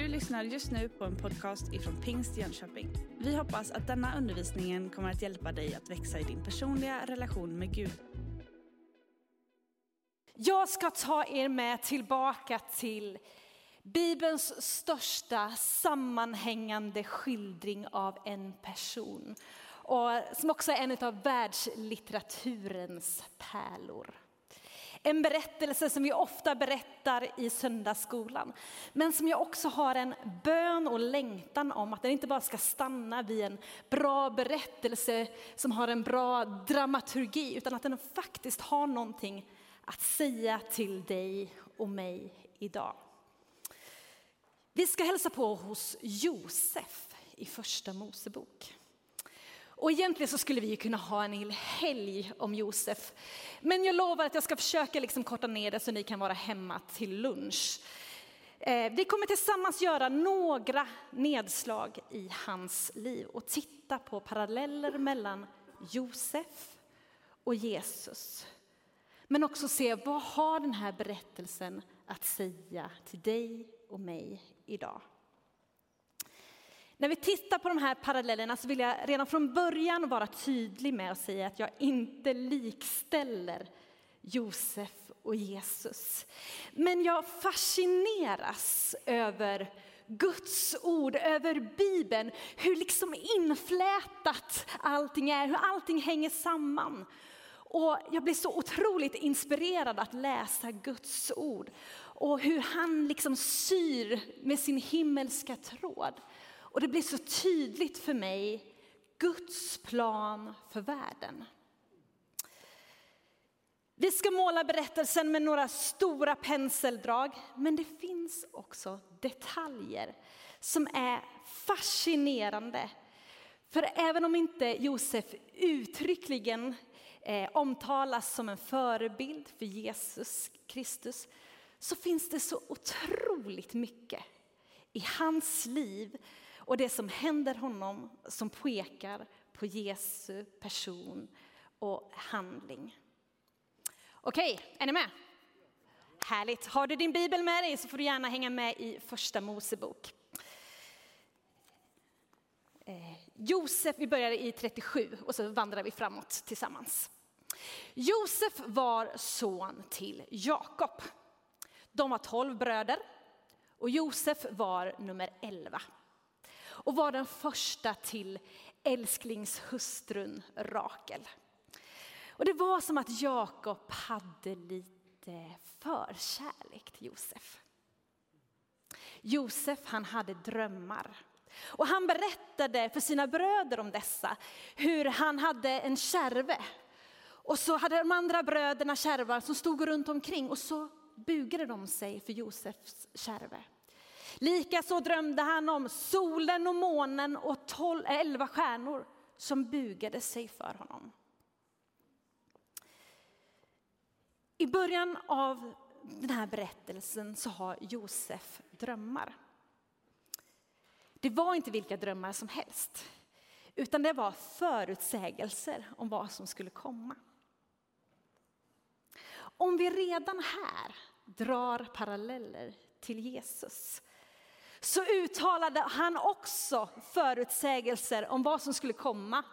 Du lyssnar just nu på en podcast ifrån Pingst Jönköping. Vi hoppas att denna undervisning kommer att hjälpa dig att växa i din personliga relation med Gud. Jag ska ta er med tillbaka till Bibelns största sammanhängande skildring av en person. Och som också är en av världslitteraturens pärlor. En berättelse som vi ofta berättar i söndagsskolan. Men som jag också har en bön och längtan om att den inte bara ska stanna vid en bra berättelse som har en bra dramaturgi. Utan att den faktiskt har någonting att säga till dig och mig idag. Vi ska hälsa på hos Josef i första Mosebok. Och egentligen så skulle vi kunna ha en hel helg om Josef. Men jag lovar att jag ska försöka liksom korta ner det så ni kan vara hemma till lunch. Eh, vi kommer tillsammans göra några nedslag i hans liv och titta på paralleller mellan Josef och Jesus. Men också se vad har den här berättelsen att säga till dig och mig idag. När vi tittar på de här parallellerna så vill jag redan från början vara tydlig med att säga att jag inte likställer Josef och Jesus. Men jag fascineras över Guds ord, över Bibeln, hur liksom inflätat allting är, hur allting hänger samman. Och jag blir så otroligt inspirerad att läsa Guds ord och hur han liksom syr med sin himmelska tråd. Och det blir så tydligt för mig, Guds plan för världen. Vi ska måla berättelsen med några stora penseldrag, men det finns också detaljer som är fascinerande. För även om inte Josef uttryckligen eh, omtalas som en förebild för Jesus Kristus, så finns det så otroligt mycket i hans liv och det som händer honom som pekar på Jesu person och handling. Okej, är ni med? Härligt. Har du din bibel med dig så får du gärna hänga med i första Mosebok. Eh, Josef, vi börjar i 37 och så vandrar vi framåt tillsammans. Josef var son till Jakob. De var tolv bröder och Josef var nummer elva och var den första till älsklingshustrun Rakel. Och det var som att Jakob hade lite förkärlek till Josef. Josef han hade drömmar. Och han berättade för sina bröder om dessa, hur han hade en kärve. Och så hade de andra bröderna kärvar som stod runt omkring och så bugade de sig för Josefs kärve. Likaså drömde han om solen och månen och tolv, eh, elva stjärnor som bugade sig för honom. I början av den här berättelsen så har Josef drömmar. Det var inte vilka drömmar som helst, utan det var förutsägelser om vad som skulle komma. Om vi redan här drar paralleller till Jesus så uttalade han också förutsägelser om vad som skulle komma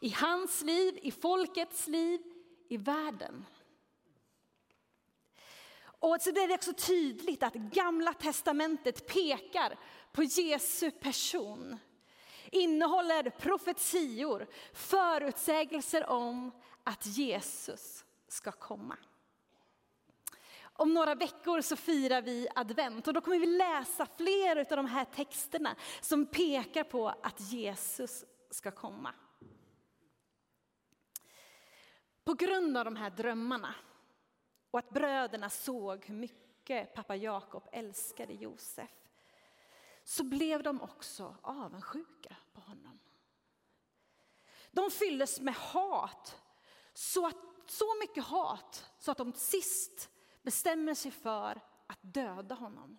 i hans liv, i folkets liv, i världen. Och så blir det också tydligt att gamla testamentet pekar på Jesu person. Innehåller profetior, förutsägelser om att Jesus ska komma. Om några veckor så firar vi advent och då kommer vi läsa fler av de här texterna som pekar på att Jesus ska komma. På grund av de här drömmarna och att bröderna såg hur mycket pappa Jakob älskade Josef så blev de också avundsjuka på honom. De fylldes med hat, så, att, så mycket hat så att de sist bestämmer sig för att döda honom.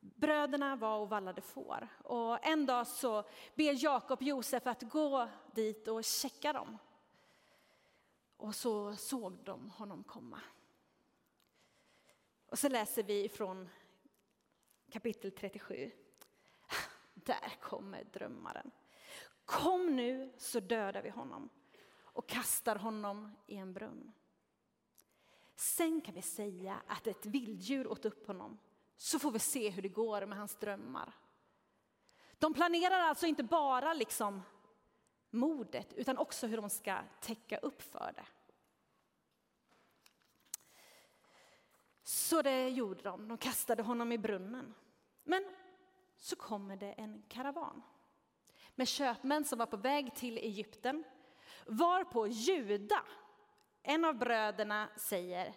Bröderna var och vallade får och en dag så ber Jakob Josef att gå dit och checka dem. Och så såg de honom komma. Och så läser vi från kapitel 37. Där kommer drömmaren. Kom nu så dödar vi honom och kastar honom i en brunn. Sen kan vi säga att ett vilddjur åt upp honom, så får vi se hur det går med hans drömmar. De planerar alltså inte bara liksom mordet, utan också hur de ska täcka upp för det. Så det gjorde de, de kastade honom i brunnen. Men så kommer det en karavan med köpmän som var på väg till Egypten, varpå Juda, en av bröderna, säger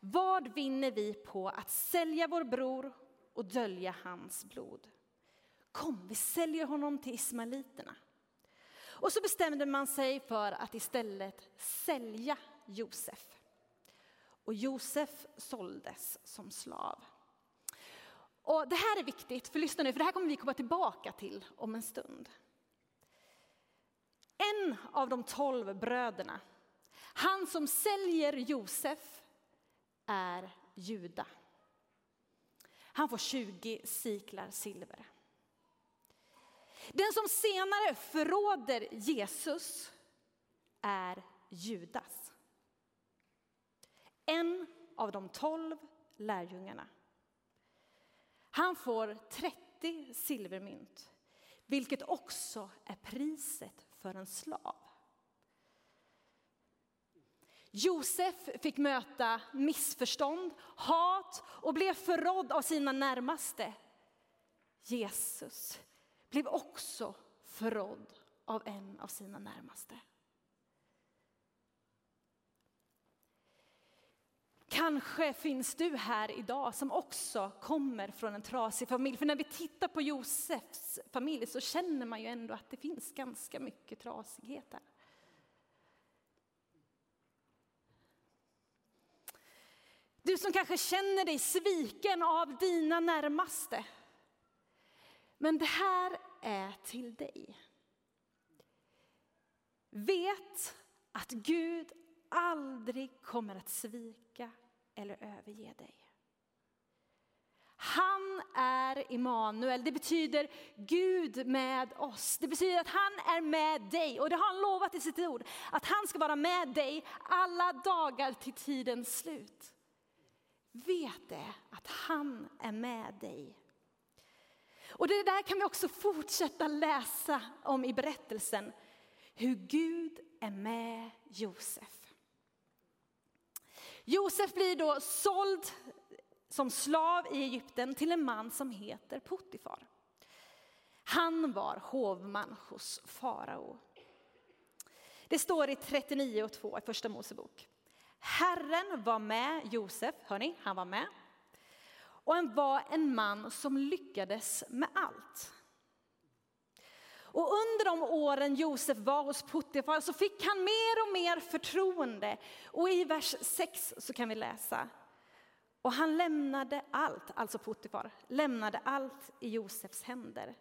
Vad vinner vi på att sälja vår bror och dölja hans blod? Kom, vi säljer honom till ismaeliterna. Och så bestämde man sig för att istället sälja Josef. Och Josef såldes som slav. Och det här är viktigt, för lyssna nu, för det här kommer vi komma tillbaka till om en stund. En av de tolv bröderna, han som säljer Josef, är Juda. Han får 20 siklar silver. Den som senare förråder Jesus är Judas. En av de tolv lärjungarna. Han får 30 silvermynt, vilket också är priset för en slav. Josef fick möta missförstånd, hat och blev förrådd av sina närmaste. Jesus blev också förrådd av en av sina närmaste. Kanske finns du här idag som också kommer från en trasig familj. För när vi tittar på Josefs familj så känner man ju ändå att det finns ganska mycket trasighet där. Du som kanske känner dig sviken av dina närmaste. Men det här är till dig. Vet att Gud aldrig kommer att svika eller överge dig. Han är Immanuel, det betyder Gud med oss. Det betyder att han är med dig och det har han lovat i sitt ord. Att han ska vara med dig alla dagar till tidens slut. Vet det, att han är med dig. Och det där kan vi också fortsätta läsa om i berättelsen. Hur Gud är med Josef. Josef blir då såld som slav i Egypten till en man som heter Potifar. Han var hovman hos farao. Det står i 39 och 2 i Första Mosebok. Herren var med Josef, hör ni, han var med. Och han var en man som lyckades med allt. Och under de åren Josef var hos Puttifar så fick han mer och mer förtroende. Och i vers 6 så kan vi läsa. Och han lämnade allt, alltså Puttifar, lämnade allt i Josefs händer.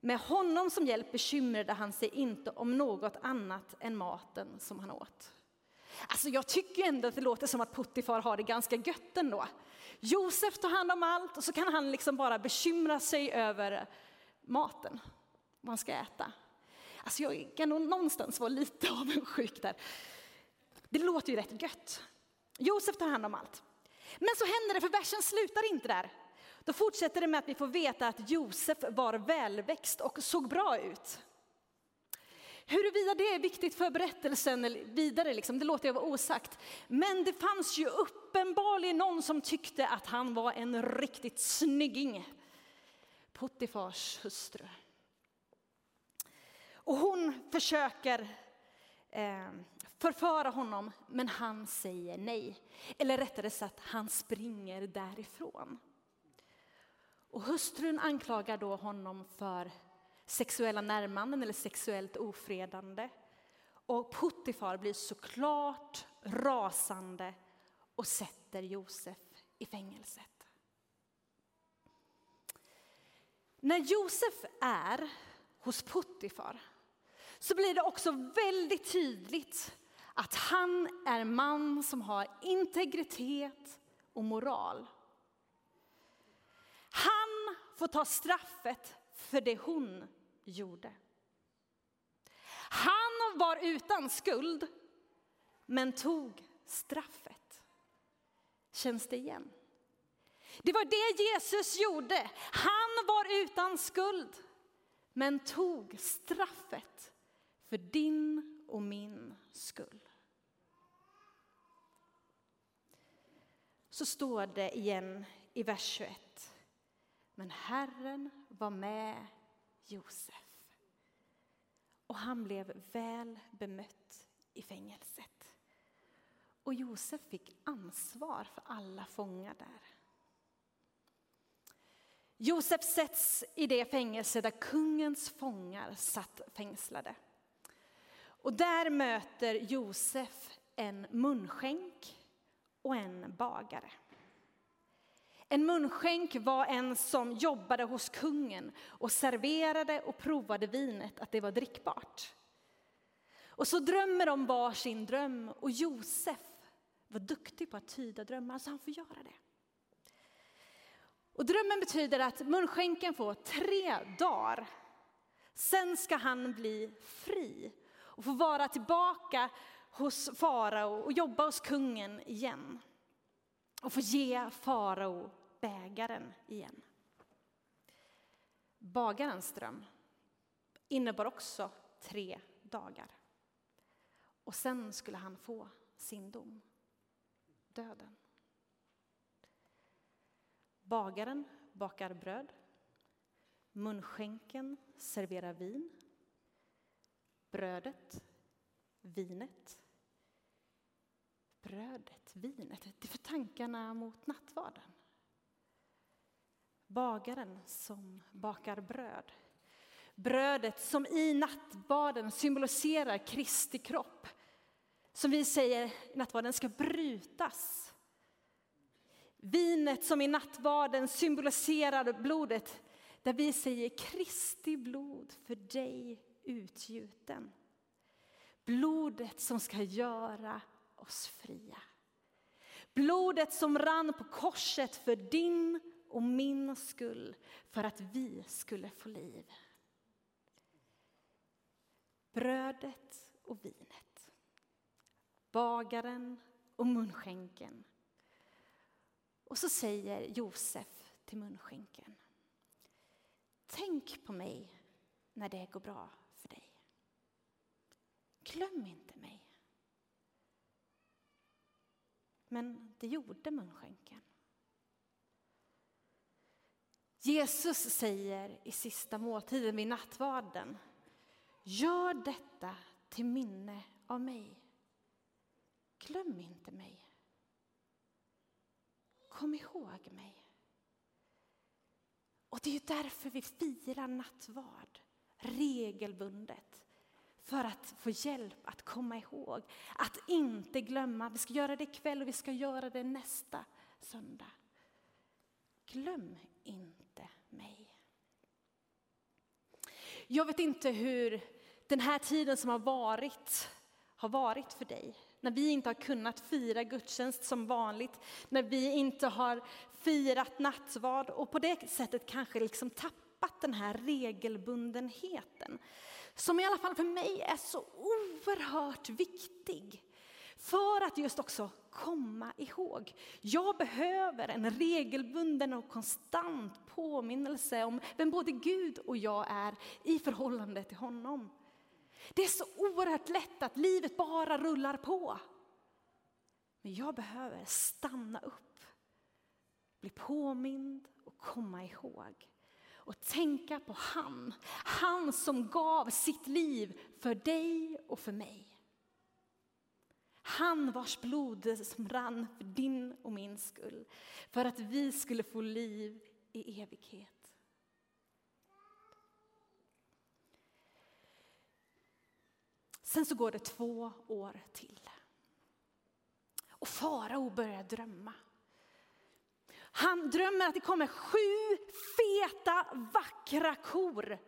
Med honom som hjälp bekymrade han sig inte om något annat än maten som han åt. Alltså jag tycker ändå att det låter som att Puttifar har det ganska gött ändå. Josef tar hand om allt och så kan han liksom bara bekymra sig över maten vad han ska äta. Alltså jag kan nog någonstans vara lite avundsjuk där. Det låter ju rätt gött. Josef tar hand om allt. Men så händer det, för versen slutar inte där. Då fortsätter det med att vi får veta att Josef var välväxt och såg bra ut. Huruvida det är viktigt för berättelsen vidare, liksom, det låter jag vara osagt. Men det fanns ju uppenbarligen någon som tyckte att han var en riktigt snygging. Puttifars hustru. Och hon försöker eh, förföra honom, men han säger nej. Eller rättare sagt, han springer därifrån. Och hustrun anklagar då honom för sexuella närmanden eller sexuellt ofredande. Och Puttifar blir såklart rasande och sätter Josef i fängelset. När Josef är hos Puttifar så blir det också väldigt tydligt att han är en man som har integritet och moral. Han får ta straffet för det hon gjorde. Han var utan skuld, men tog straffet. Känns det igen? Det var det Jesus gjorde. Han var utan skuld, men tog straffet för din och min skull. Så står det igen i vers 21. Men Herren var med Josef och han blev väl bemött i fängelset. Och Josef fick ansvar för alla fångar där. Josef sätts i det fängelse där kungens fångar satt fängslade. Och där möter Josef en munskänk och en bagare. En munskänk var en som jobbade hos kungen och serverade och provade vinet, att det var drickbart. Och så drömmer de var sin dröm och Josef var duktig på att tyda drömmar så han får göra det. Och drömmen betyder att munskänken får tre dagar. Sen ska han bli fri och få vara tillbaka hos farao och jobba hos kungen igen. Och få ge farao bägaren igen. Bagarens dröm innebar också tre dagar. Och sen skulle han få sin dom, döden. Bagaren bakar bröd. Munskänken serverar vin. Brödet, vinet. Brödet, vinet, det för tankarna mot nattvarden. Bagaren som bakar bröd. Brödet som i nattvarden symboliserar Kristi kropp. Som vi säger i nattvarden ska brytas Vinet som i nattvarden symboliserar blodet där vi säger Kristi blod för dig utgjuten. Blodet som ska göra oss fria. Blodet som rann på korset för din och min skull, för att vi skulle få liv. Brödet och vinet, bagaren och munskänken och så säger Josef till munskänken. Tänk på mig när det går bra för dig. Glöm inte mig. Men det gjorde munskänken. Jesus säger i sista måltiden vid nattvarden. Gör detta till minne av mig. Glöm inte mig. Kom ihåg mig. Och det är därför vi firar nattvard regelbundet. För att få hjälp att komma ihåg, att inte glömma. Vi ska göra det ikväll och vi ska göra det nästa söndag. Glöm inte mig. Jag vet inte hur den här tiden som har varit har varit för dig. När vi inte har kunnat fira gudstjänst som vanligt, när vi inte har firat nattvard och på det sättet kanske liksom tappat den här regelbundenheten. Som i alla fall för mig är så oerhört viktig. För att just också komma ihåg. Jag behöver en regelbunden och konstant påminnelse om vem både Gud och jag är i förhållande till honom. Det är så oerhört lätt att livet bara rullar på. Men jag behöver stanna upp, bli påmind och komma ihåg. Och tänka på han, han som gav sitt liv för dig och för mig. Han vars blod som rann för din och min skull, för att vi skulle få liv i evighet. Sen så går det två år till. Och farao börjar drömma. Han drömmer att det kommer sju feta, vackra kor.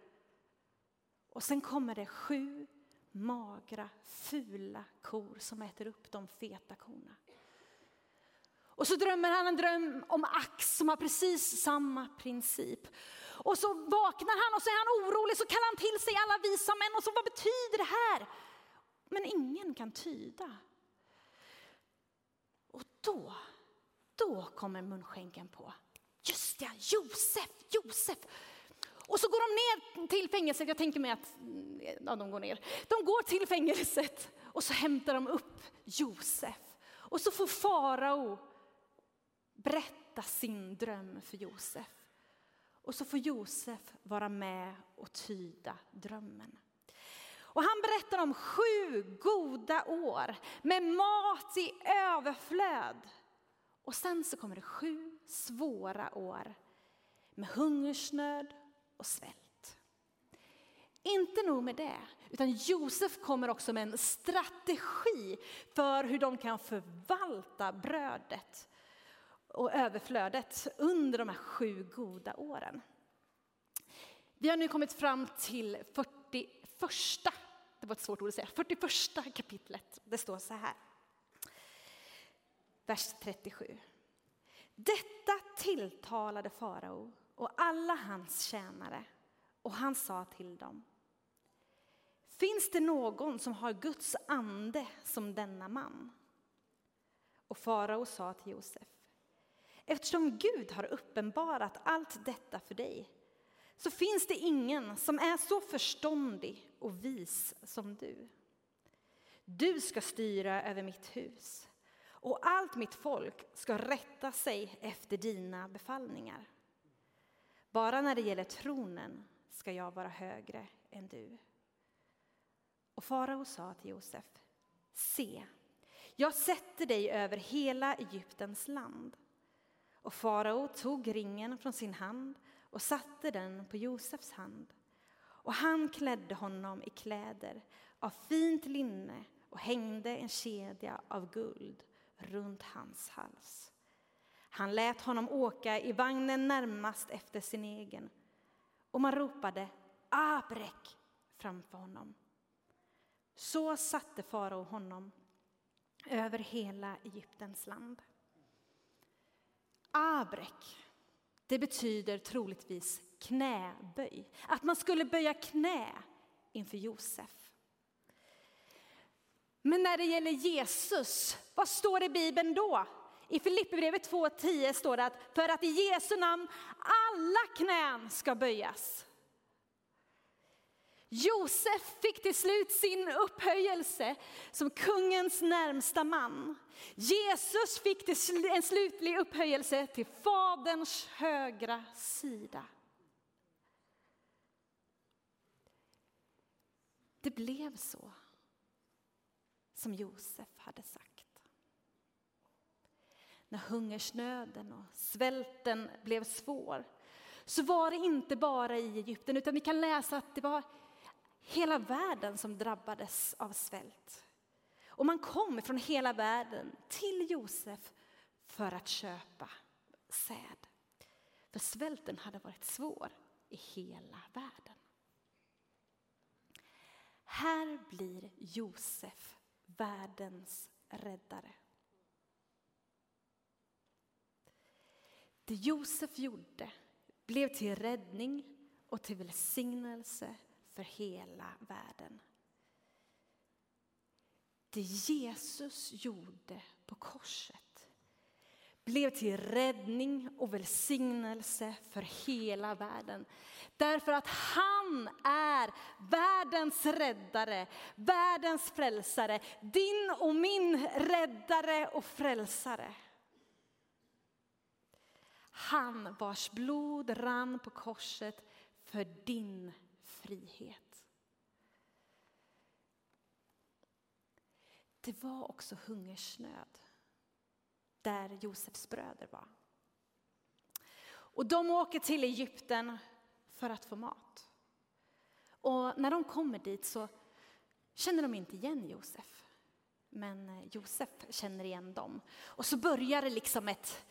Och sen kommer det sju magra, fula kor som äter upp de feta korna. Och så drömmer han en dröm om ax som har precis samma princip. Och så vaknar han och så är han orolig, så kallar han till sig alla visa män och så vad betyder det här? Men ingen kan tyda. Och då, då kommer munskänken på. Just ja, Josef, Josef. Och så går de ner till fängelset, jag tänker mig att mm, ja, de går ner. De går till fängelset och så hämtar de upp Josef. Och så får farao berätta sin dröm för Josef. Och så får Josef vara med och tyda drömmen. Och han berättar om sju goda år med mat i överflöd. Och sen så kommer det sju svåra år med hungersnöd och svält. Inte nog med det, utan Josef kommer också med en strategi för hur de kan förvalta brödet och överflödet under de här sju goda åren. Vi har nu kommit fram till 41, det var ett svårt ord att säga, 41 kapitlet. Det står så här. Vers 37. Detta tilltalade farao och alla hans tjänare och han sa till dem. Finns det någon som har Guds ande som denna man? Och farao sa till Josef. Eftersom Gud har uppenbarat allt detta för dig så finns det ingen som är så förståndig och vis som du. Du ska styra över mitt hus och allt mitt folk ska rätta sig efter dina befallningar. Bara när det gäller tronen ska jag vara högre än du. Och farao sa till Josef, se, jag sätter dig över hela Egyptens land. Och farao tog ringen från sin hand och satte den på Josefs hand. Och han klädde honom i kläder av fint linne och hängde en kedja av guld runt hans hals. Han lät honom åka i vagnen närmast efter sin egen och man ropade Abrek framför honom. Så satte farao honom över hela Egyptens land. Abrek, det betyder troligtvis knäböj. Att man skulle böja knä inför Josef. Men när det gäller Jesus, vad står det i Bibeln då? I Filipperbrevet 2.10 står det att för att i Jesu namn alla knän ska böjas. Josef fick till slut sin upphöjelse som kungens närmsta man. Jesus fick en slutlig upphöjelse till Faderns högra sida. Det blev så som Josef hade sagt. När hungersnöden och svälten blev svår så var det inte bara i Egypten utan vi kan läsa att det var hela världen som drabbades av svält. Och man kom från hela världen till Josef för att köpa säd. För svälten hade varit svår i hela världen. Här blir Josef världens räddare. Det Josef gjorde blev till räddning och till välsignelse för hela världen. Det Jesus gjorde på korset blev till räddning och välsignelse för hela världen. Därför att han är världens räddare, världens frälsare, din och min räddare och frälsare. Han vars blod rann på korset för din frihet. Det var också hungersnöd där Josefs bröder var. Och de åker till Egypten för att få mat. Och när de kommer dit så känner de inte igen Josef. Men eh, Josef känner igen dem. Och så börjar det liksom ett, ett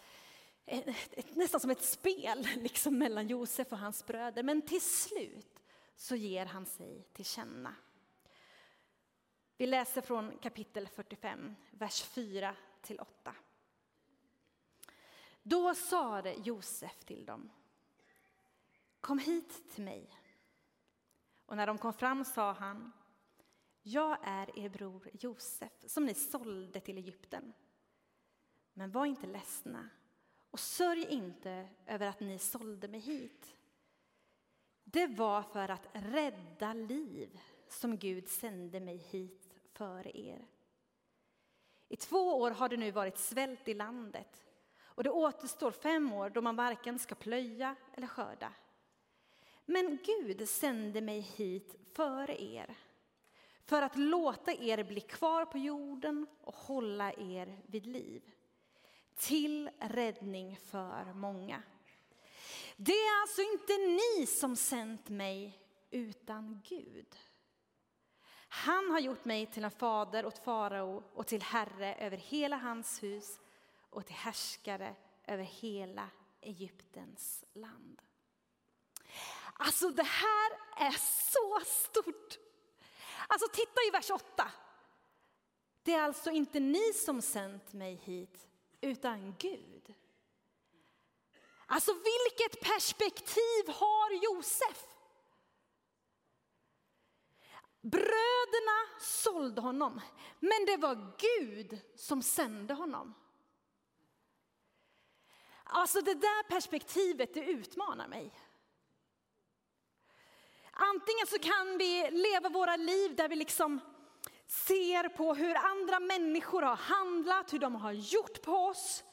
nästan som ett spel liksom mellan Josef och hans bröder. Men till slut så ger han sig till känna. Vi läser från kapitel 45, vers 4 till 8. Då sade Josef till dem, kom hit till mig. Och när de kom fram sa han, jag är er bror Josef som ni sålde till Egypten. Men var inte ledsna och sörj inte över att ni sålde mig hit. Det var för att rädda liv som Gud sände mig hit före er. I två år har det nu varit svält i landet och det återstår fem år då man varken ska plöja eller skörda. Men Gud sände mig hit före er för att låta er bli kvar på jorden och hålla er vid liv till räddning för många. Det är alltså inte ni som sänt mig, utan Gud. Han har gjort mig till en fader åt farao och till herre över hela hans hus och till härskare över hela Egyptens land. Alltså det här är så stort. Alltså titta i vers 8. Det är alltså inte ni som sänt mig hit, utan Gud. Alltså vilket perspektiv har Josef? Bröderna sålde honom, men det var Gud som sände honom. Alltså det där perspektivet det utmanar mig. Antingen så kan vi leva våra liv där vi liksom ser på hur andra människor har handlat, hur de har gjort på oss.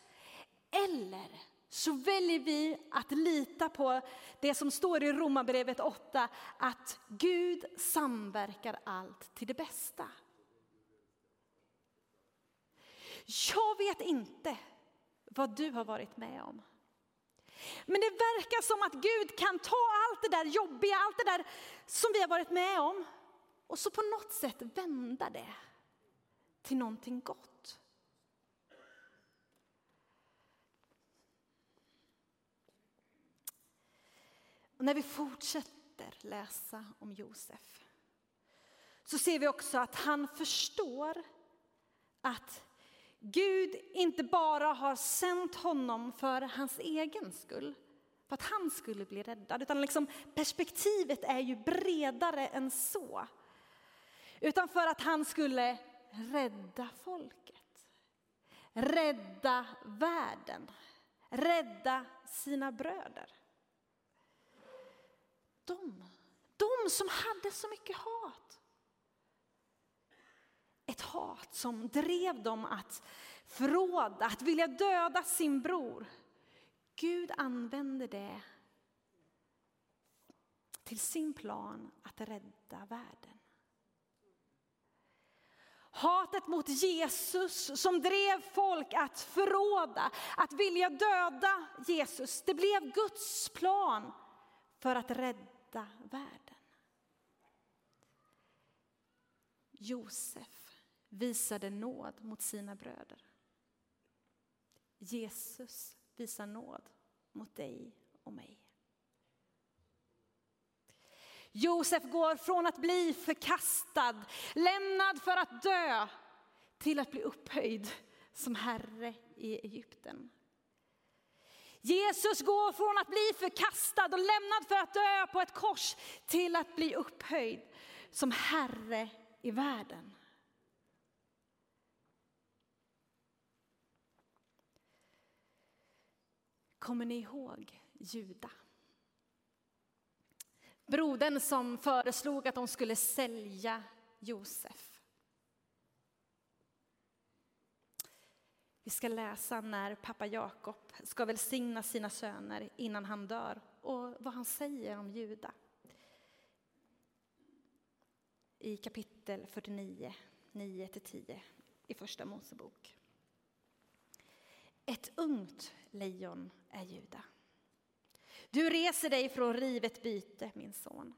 Eller så väljer vi att lita på det som står i Romarbrevet 8, att Gud samverkar allt till det bästa. Jag vet inte vad du har varit med om. Men det verkar som att Gud kan ta allt det där jobbiga, allt det där som vi har varit med om och så på något sätt vända det till någonting gott. Och när vi fortsätter läsa om Josef så ser vi också att han förstår att Gud inte bara har sänt honom för hans egen skull, för att han skulle bli räddad, utan liksom perspektivet är ju bredare än så. Utan för att han skulle rädda folket, rädda världen, rädda sina bröder. De, de som hade så mycket hat. Ett hat som drev dem att förråda, att vilja döda sin bror. Gud använde det till sin plan att rädda världen. Hatet mot Jesus som drev folk att förråda, att vilja döda Jesus. Det blev Guds plan för att rädda världen. Josef visade nåd mot sina bröder. Jesus visar nåd mot dig och mig. Josef går från att bli förkastad, lämnad för att dö, till att bli upphöjd som herre i Egypten. Jesus går från att bli förkastad och lämnad för att dö på ett kors till att bli upphöjd som herre i världen. Kommer ni ihåg Juda? Brodern som föreslog att de skulle sälja Josef. Vi ska läsa när pappa Jakob ska välsigna sina söner innan han dör och vad han säger om Juda. I kapitel 49, 9-10 i Första Mosebok. Ett ungt lejon är Juda. Du reser dig från rivet byte, min son.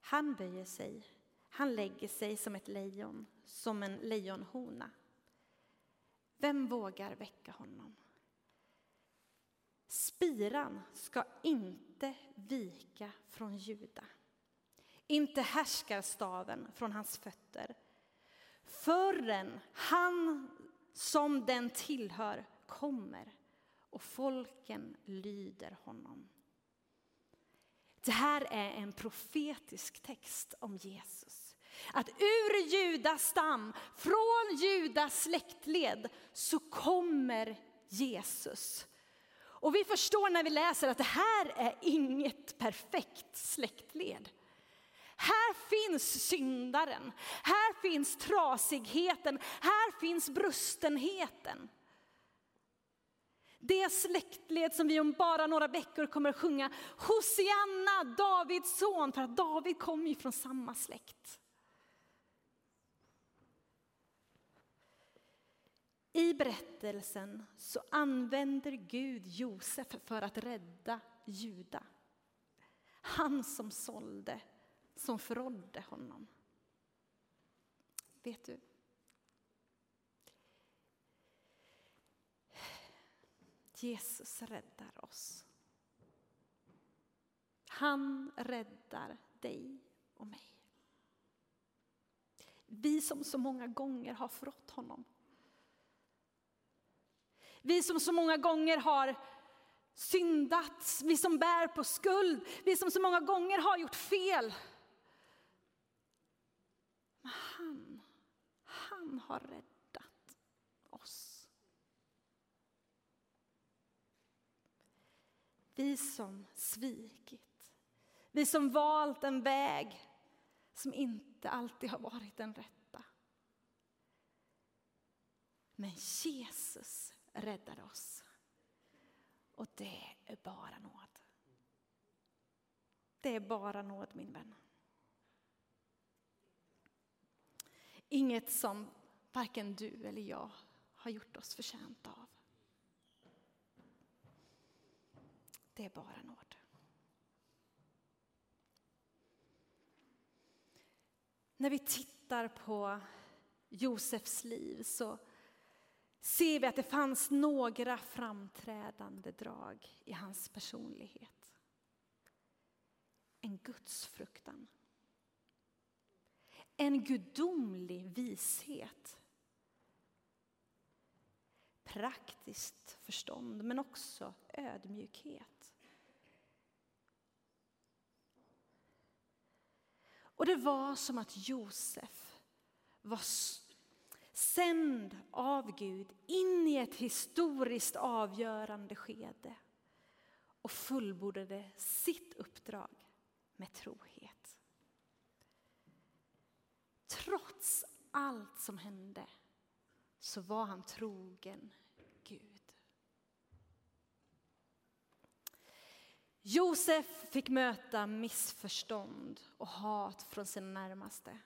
Han böjer sig, han lägger sig som ett lejon, som en lejonhona. Vem vågar väcka honom? Spiran ska inte vika från Juda. Inte härskar staven från hans fötter förrän han som den tillhör kommer och folken lyder honom. Det här är en profetisk text om Jesus. Att ur Judas stam, från Judas släktled, så kommer Jesus. Och vi förstår när vi läser att det här är inget perfekt släktled. Här finns syndaren, här finns trasigheten, här finns brustenheten. Det släktled som vi om bara några veckor kommer att sjunga Hosianna, Davids son, för att David kom ju från samma släkt. I berättelsen så använder Gud Josef för att rädda Juda. Han som sålde, som förrådde honom. Vet du? Jesus räddar oss. Han räddar dig och mig. Vi som så många gånger har förrått honom. Vi som så många gånger har syndat, vi som bär på skuld, vi som så många gånger har gjort fel. Men han, han har räddat oss. Vi som svikit, vi som valt en väg som inte alltid har varit den rätta. Men Jesus räddade oss. Och det är bara nåd. Det är bara nåd, min vän. Inget som varken du eller jag har gjort oss förtjänta av. Det är bara nåd. När vi tittar på Josefs liv så ser vi att det fanns några framträdande drag i hans personlighet. En gudsfruktan. En gudomlig vishet. Praktiskt förstånd, men också ödmjukhet. Och det var som att Josef var sänd av Gud in i ett historiskt avgörande skede och fullbordade sitt uppdrag med trohet. Trots allt som hände så var han trogen Gud. Josef fick möta missförstånd och hat från sina närmaste.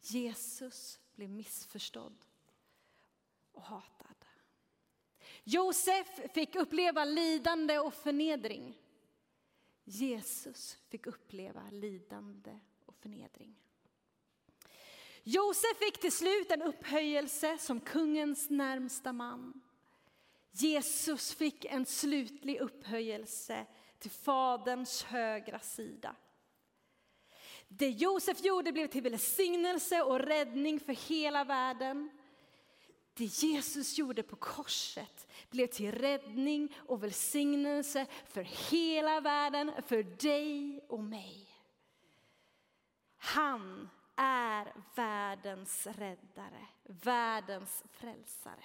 Jesus blev missförstådd och hatad. Josef fick uppleva lidande och förnedring. Jesus fick uppleva lidande och förnedring. Josef fick till slut en upphöjelse som kungens närmsta man. Jesus fick en slutlig upphöjelse till Faderns högra sida. Det Josef gjorde blev till välsignelse och räddning för hela världen. Det Jesus gjorde på korset blev till räddning och välsignelse för hela världen, för dig och mig. Han är världens räddare, världens frälsare.